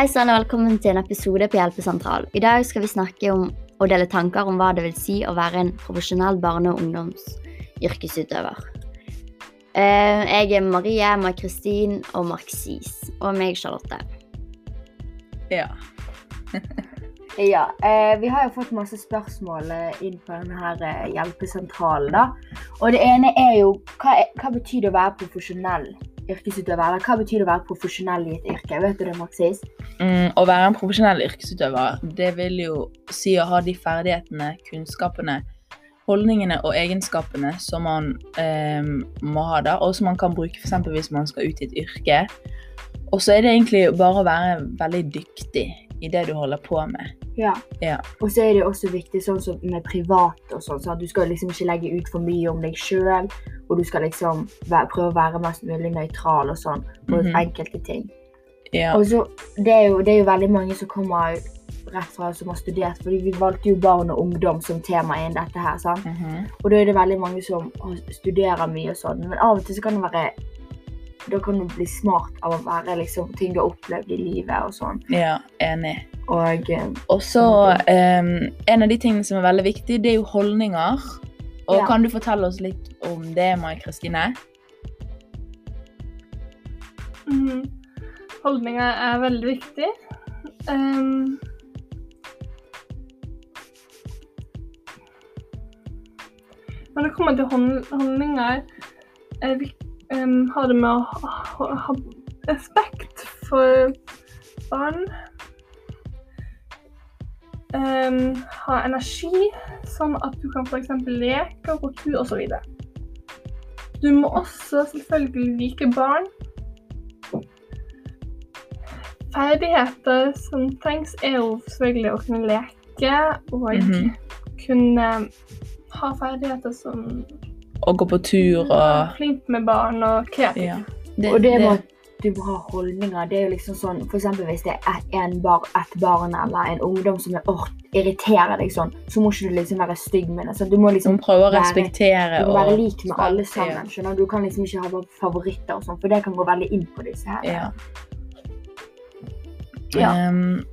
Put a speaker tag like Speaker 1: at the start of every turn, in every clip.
Speaker 1: Hei sann og velkommen til en episode på Hjelpesentral. I dag skal vi snakke om og dele tanker om hva det vil si å være en profesjonell barne- og ungdomsyrkesutøver. Eh, Jeg er Marie, Mai-Kristin og Marksis. Og meg, Charlotte.
Speaker 2: Ja.
Speaker 3: Ja, eh, vi har jo fått masse spørsmål eh, inn på denne hjelpesentralen. da. Og det ene er jo hva, hva betyr det å være profesjonell yrkesutøver? Hva betyr det å være profesjonell i et yrke? Vet du det, Maxis?
Speaker 2: Mm, å være en profesjonell yrkesutøver, det vil jo si å ha de ferdighetene, kunnskapene, holdningene og egenskapene som man eh, må ha da, og som man kan bruke f.eks. hvis man skal ut i et yrke. Og så er det egentlig bare å være veldig dyktig i det du holder på med.
Speaker 3: Ja.
Speaker 2: Ja.
Speaker 3: Og så er det også viktig sånn som med privat og sånn, så du skal liksom ikke legge ut for mye om deg sjøl, og du skal liksom være, prøve å være mest mulig nøytral og sånn på
Speaker 2: Mhm.
Speaker 3: enkelte ting.
Speaker 2: Yeah.
Speaker 3: Og så, det er, jo, det er jo veldig mange som kommer rett fra som har studert, fordi vi valgte jo barn og ungdom som tema i dette her, sant?
Speaker 2: Mhm.
Speaker 3: Og da er det veldig mange som studerer mye og sånn, men av og til så kan det være da kan du bli smart av å være liksom, ting du har opplevd i livet og sånn.
Speaker 2: ja, enig.
Speaker 3: Og eh,
Speaker 2: så em, En av de tingene som er veldig viktig, det er jo holdninger. Og
Speaker 3: Ja.
Speaker 2: Kan du fortelle oss litt om det, Mai Kristine?
Speaker 4: Mm. Holdninger er veldig viktig. Um. når det kommer til holdninger, um, har det med å ha, ha respekt for barn. Um, ha energi, sånn at du kan f.eks. leke og gå tur osv. Du må også selvfølgelig like barn. Ferdigheter som trengs, er jo selvfølgelig å kunne leke og
Speaker 2: Mhm.
Speaker 4: kunne ha ferdigheter som
Speaker 2: Å gå på tur og
Speaker 4: flink med barn og kreativ.
Speaker 2: Ja.
Speaker 3: Og det at du må ha holdninger, det er jo liksom sånn For hvis det er et- en bar, et barn eller en ungdom som er ork, irriterer deg sånn, så må ikke du liksom være stygg med det. Så du må liksom
Speaker 2: prøve å
Speaker 3: være-
Speaker 2: respektere
Speaker 3: du må være lik med alle sammen. skjønner Du Du kan liksom ikke ha favoritter og sånn, for det kan gå veldig inn på disse her.
Speaker 2: Ja.
Speaker 3: Ja.
Speaker 2: Um,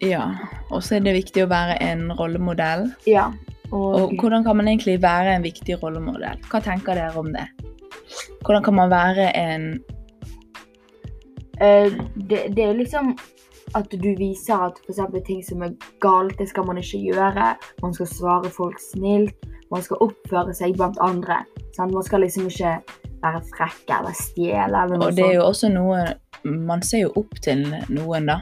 Speaker 2: ja. Og så er det viktig å være en rollemodell.
Speaker 3: Ja. Og,
Speaker 2: Og hvordan kan man egentlig være en viktig rollemodell? Hva tenker dere om det? Hvordan kan man være en
Speaker 3: eh, det, det er liksom at du viser at eksempel ting som er galt, det skal man ikke gjøre. Man skal svare folk snilt. Man skal oppføre seg blant andre. Sant? Man skal liksom ikke være frekk eller stjele eller noe
Speaker 2: Og det er jo også noe Man ser jo opp til noen, da.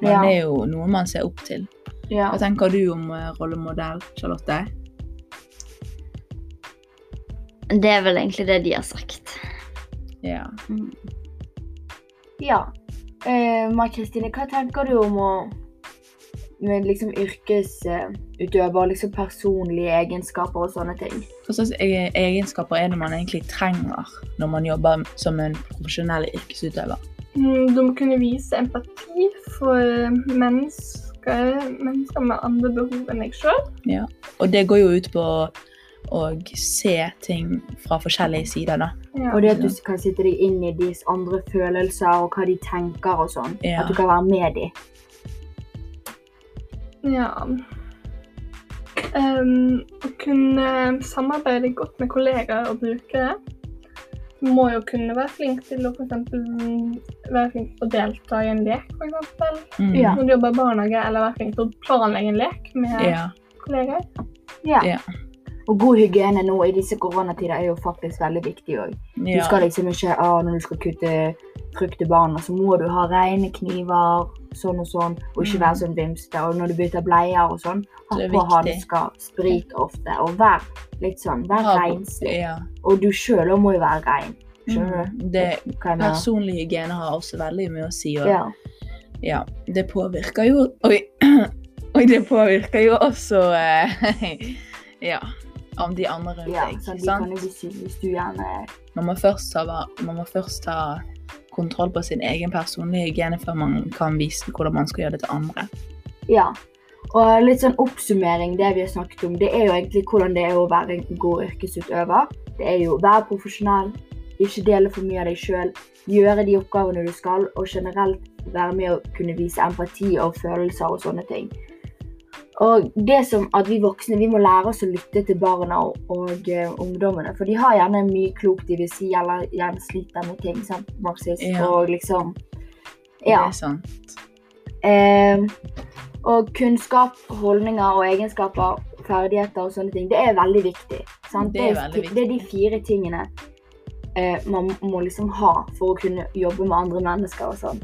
Speaker 2: Men
Speaker 3: Ja.
Speaker 2: er jo noe man ser opp til.
Speaker 3: Ja.
Speaker 2: Hva tenker du om eh, rollemodell, Charlotte?
Speaker 1: Det er vel egentlig det de har sagt.
Speaker 2: Ja.
Speaker 1: Mm.
Speaker 3: Ja. Eh, Mai-Kristine, hva tenker du om å med liksom yrkesutøver, liksom personlige egenskaper og sånne ting?
Speaker 2: Hva slags e- egenskaper er det man egentlig trenger når man jobber som en profesjonell yrkesutøver?
Speaker 4: Mm, Du må kunne vise empati for mennesker, mennesker med andre behov enn deg sjøl.
Speaker 2: Ja. Og det går jo ut på å se ting fra forskjellige sider, da.
Speaker 4: Ja.
Speaker 3: Og det at du kan sitte deg inn i deres andre følelser og hva de tenker og sånn.
Speaker 2: Ja.
Speaker 3: At du kan være med dem.
Speaker 4: ja. um, å kunne samarbeide godt med kollegaer og brukere. Må jo kunne være flink til å for eksempel, være flink til å delta i en lek, f.eks.
Speaker 2: Mm.
Speaker 3: Ja.
Speaker 4: Når du jobber i barnehage, eller være flink til å planlegge en lek med
Speaker 2: Ja.
Speaker 4: kollegaer.
Speaker 3: Ja.
Speaker 2: Ja.
Speaker 3: Og god hygiene nå i disse koronatider er jo faktisk veldig viktig òg. Du skal liksom ikke ah, Når du skal kutte frukt til barna, så må du ha rene kniver, sånn og sånn, og ikke
Speaker 2: Mm.
Speaker 3: være sånn vimsete. Og når du bytter bleier og sånn, ha på hansker, sprit ofte, og vær litt sånn, vær renslig.
Speaker 2: Ja.
Speaker 3: Og du sjøl må jo være rein. Skjønner
Speaker 2: Mm. Det,
Speaker 3: du hva
Speaker 2: personlig hygiene har også veldig mye å si. Og,
Speaker 3: Ja.
Speaker 2: ja, det påvirker jo Oi! Oi, det påvirker jo også eh, Ja. Om de andre rundt
Speaker 3: ja,
Speaker 2: deg.
Speaker 3: så de
Speaker 2: sant?
Speaker 3: kan jo syke hvis du gjerne
Speaker 2: Man må ta, man må først ta kontroll på sin egen personlige hygiene før man kan vise hvordan man skal gjøre det til andre.
Speaker 3: Ja. Og litt sånn oppsummering, det vi har snakket om, det er jo egentlig hvordan det er å være en god yrkesutøver. Det er jo å være profesjonell, ikke dele for mye av deg sjøl, gjøre de oppgavene du skal, og generelt være med å kunne vise empati og følelser og sånne ting. Og det som at vi voksne vi må lære oss å lytte til barna og, og uh, ungdommene. For de har gjerne mye klokt de vil si, eller gjerne sliter med ting. sant, Marxist,
Speaker 2: Ja.
Speaker 3: Og liksom Ja.
Speaker 2: Det er sant.
Speaker 3: Uh, og kunnskap, holdninger og egenskaper, ferdigheter og sånne ting, det er veldig viktig. Sant?
Speaker 2: Det er veldig
Speaker 3: det er de fire tingene uh, man må liksom ha for å kunne jobbe med andre mennesker og sånn.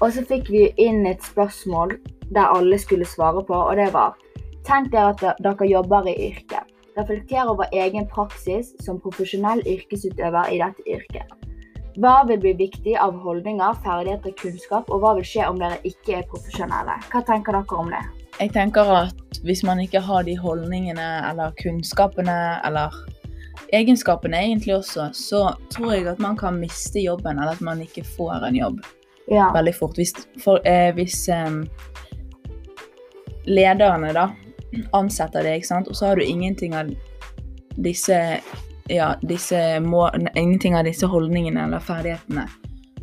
Speaker 3: Og så fikk vi inn et spørsmål der alle skulle svare på, og det var Tenk dere at dere jobber i yrket. Reflekter over egen praksis som profesjonell yrkesutøver i dette yrket. Hva vil bli viktig av holdninger, ferdigheter, kunnskap, og hva vil skje om dere ikke er profesjonelle? Hva tenker dere om det?
Speaker 2: Jeg tenker at hvis man ikke har de holdningene eller kunnskapene eller egenskapene egentlig også, så tror jeg at man kan miste jobben, eller at man ikke får en jobb
Speaker 3: Ja.
Speaker 2: veldig fort. Hvis, for, eh, hvis um, lederne da ansetter deg, og så har du ingenting av disse ja, disse må, ingenting av disse holdningene eller ferdighetene,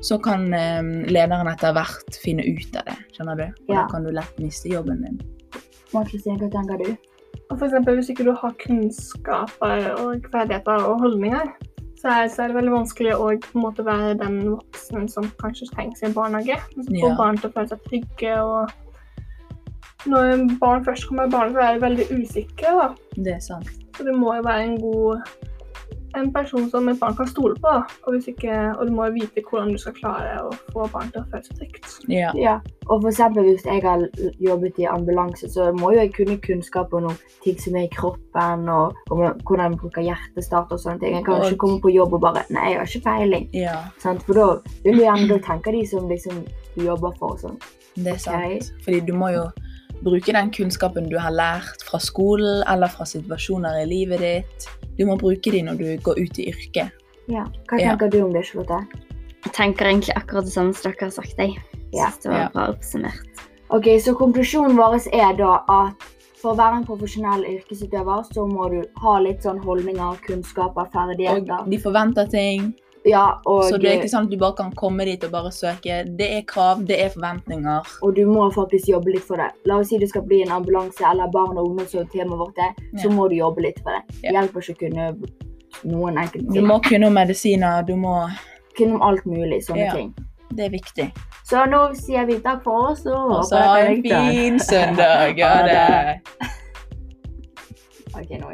Speaker 2: så kan um, lederen etter hvert finne ut av det, skjønner du? Og
Speaker 3: Ja.
Speaker 2: da kan du lett miste jobben din.
Speaker 3: Hva tenker du?
Speaker 4: For eksempel, hvis ikke du har kunnskaper og ferdigheter og holdninger, så er, så er det veldig vanskelig å måte være den voksne som kanskje trengs i en barnehage. Få
Speaker 2: Ja.
Speaker 4: barn til å føle seg trygge. og Når barn først kommer i barnehage, så er de veldig usikre. da.
Speaker 2: Det er sant.
Speaker 4: Så det må jo være en god en person som et barn kan stole på. Og, hvis ikke, og du må vite hvordan du skal klare å få barn til å føle seg trygt.
Speaker 2: Ja.
Speaker 3: Ja, og for eksempel hvis jeg har jobbet i ambulanse, så må jo jeg kunne kunnskap om noen ting som er i kroppen, og om hvordan man bruker hjertestart og sånne ting. Jeg kan jo
Speaker 2: Og-
Speaker 3: ikke komme på jobb og bare Nei, jeg har ikke peiling.
Speaker 2: ja,
Speaker 3: Sant? For da vil du gjerne tenke de som liksom du jobber for og sånn.
Speaker 2: det er
Speaker 3: sant.
Speaker 2: sant. Fordi du må jo bruke den kunnskapen du har lært fra skolen eller fra situasjoner i livet ditt. Du må bruke de når du går ut i yrket.
Speaker 3: Ja. Hva
Speaker 2: Ja.
Speaker 3: tenker du om det, Charlotte?
Speaker 1: Jeg tenker egentlig akkurat det samme som dere har sagt. Jeg
Speaker 3: Ja.
Speaker 1: synes det var
Speaker 2: Ja.
Speaker 1: bra oppsummert.
Speaker 3: Ok, Så konklusjonen vår er da at for å være en profesjonell yrkesutøver, så må du ha litt sånn holdninger, kunnskaper, ferdigheter.
Speaker 2: Og de forventer ting,
Speaker 3: Ja, og,
Speaker 2: så det er ikke sånn at du bare kan komme dit og bare søke. Det er krav, det er forventninger.
Speaker 3: og du må faktisk jobbe litt for det. La oss si du skal bli en ambulanse eller barn og ungdom, som temaet vårt er, så
Speaker 2: Ja.
Speaker 3: må du jobbe litt for det. Det
Speaker 2: Ja.
Speaker 3: hjelper ikke å kunne noen enkelte
Speaker 2: Du må kunne om medisiner, du må
Speaker 3: Kunne om alt mulig, sånne ting.
Speaker 2: Det er viktig.
Speaker 3: Så nå sier vi takk for oss, og
Speaker 2: så ha en fin søndag. Ha
Speaker 3: det.
Speaker 2: Okay,
Speaker 3: Ok, nå.